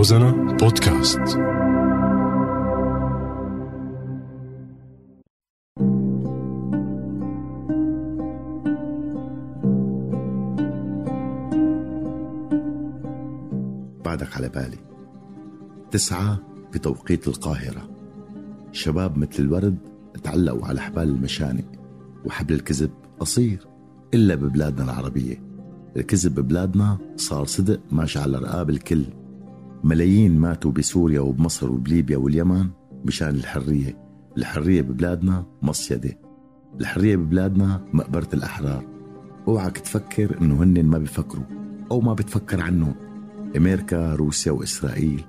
روزانا بودكاست. بعدك على بالي. تسعة بتوقيت القاهرة. شباب مثل الورد تعلقوا على حبال المشانق وحبل الكذب قصير إلا ببلادنا العربية. الكذب ببلادنا صار صدق ماشي على رقاب الكل. ملايين ماتوا بسوريا وبمصر وبليبيا واليمن مشان الحرية الحرية ببلادنا مصيدة. الحرية ببلادنا مقبرة الأحرار. أوعك تفكر إنه هن ما بيفكروا أو ما بتفكر عنهم. أمريكا روسيا وإسرائيل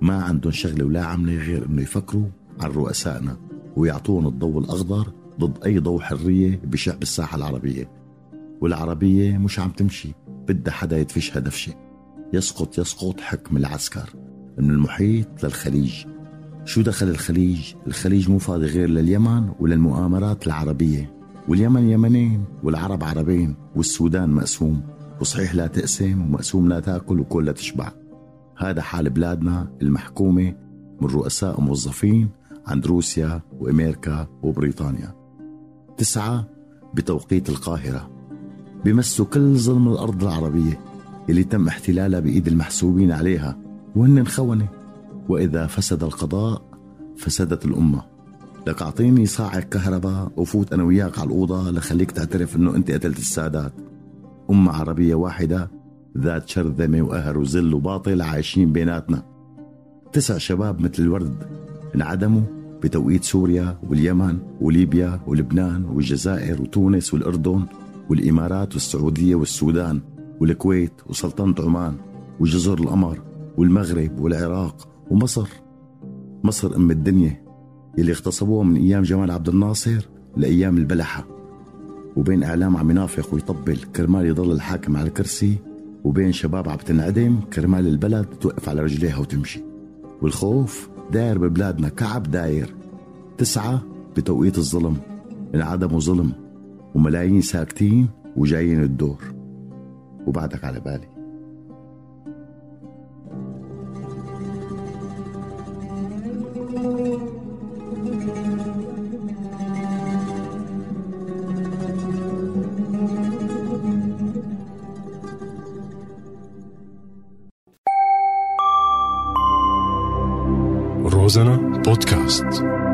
ما عندهم شغلة ولا عملة غير إنه يفكروا عن رؤسائنا ويعطون الضوء الأخضر ضد أي ضوء حرية بشع بالساحه العربية. والعربية مش عم تمشي بدها حدا يدفشها دفشة. يسقط يسقط حكم العسكر. من المحيط للخليج. شو دخل الخليج؟ الخليج مو فاضي غير لليمن وللمؤامرات العربية. واليمن يمنين والعرب عربين والسودان مقسوم وصحيح لا تقسم ومقسوم لا تأكل وكل لا تشبع. هذا حال بلادنا المحكومة من رؤساء موظفين عند روسيا وأمريكا وبريطانيا. تسعة بتوقيت القاهرة. بمسوا كل ظلم الأرض العربية. اللي تم احتلالها بإيد المحسوبين عليها. وهن خونة وإذا فسد القضاء فسدت الأمة. لك أعطيني صاعق كهرباء وفوت أنا وياك على الأوضة لخليك تعترف أنه أنت قتلت السادات. أمة عربية واحدة ذات شرذمة وقهر وذل وباطل عايشين بيناتنا. تسع شباب مثل الورد انعدموا بتوقيت سوريا واليمن وليبيا ولبنان والجزائر وتونس والأردن والإمارات والسعودية والسودان. والكويت وسلطنة عمان وجزر القمر والمغرب والعراق ومصر. مصر أم الدنيا اللي اغتصبوها من أيام جمال عبد الناصر لأيام البلحة. وبين إعلام عم ينافق ويطبل كرمال يضل الحاكم على الكرسي وبين شباب عم تنعدم كرمال البلد توقف على رجليها وتمشي. والخوف داير ببلادنا كعب داير. تسعة بتوقيت الظلم انعدموا ظلم وملايين ساكتين وجايين الدور. وبعدك على بالي. روزانا بودكاست.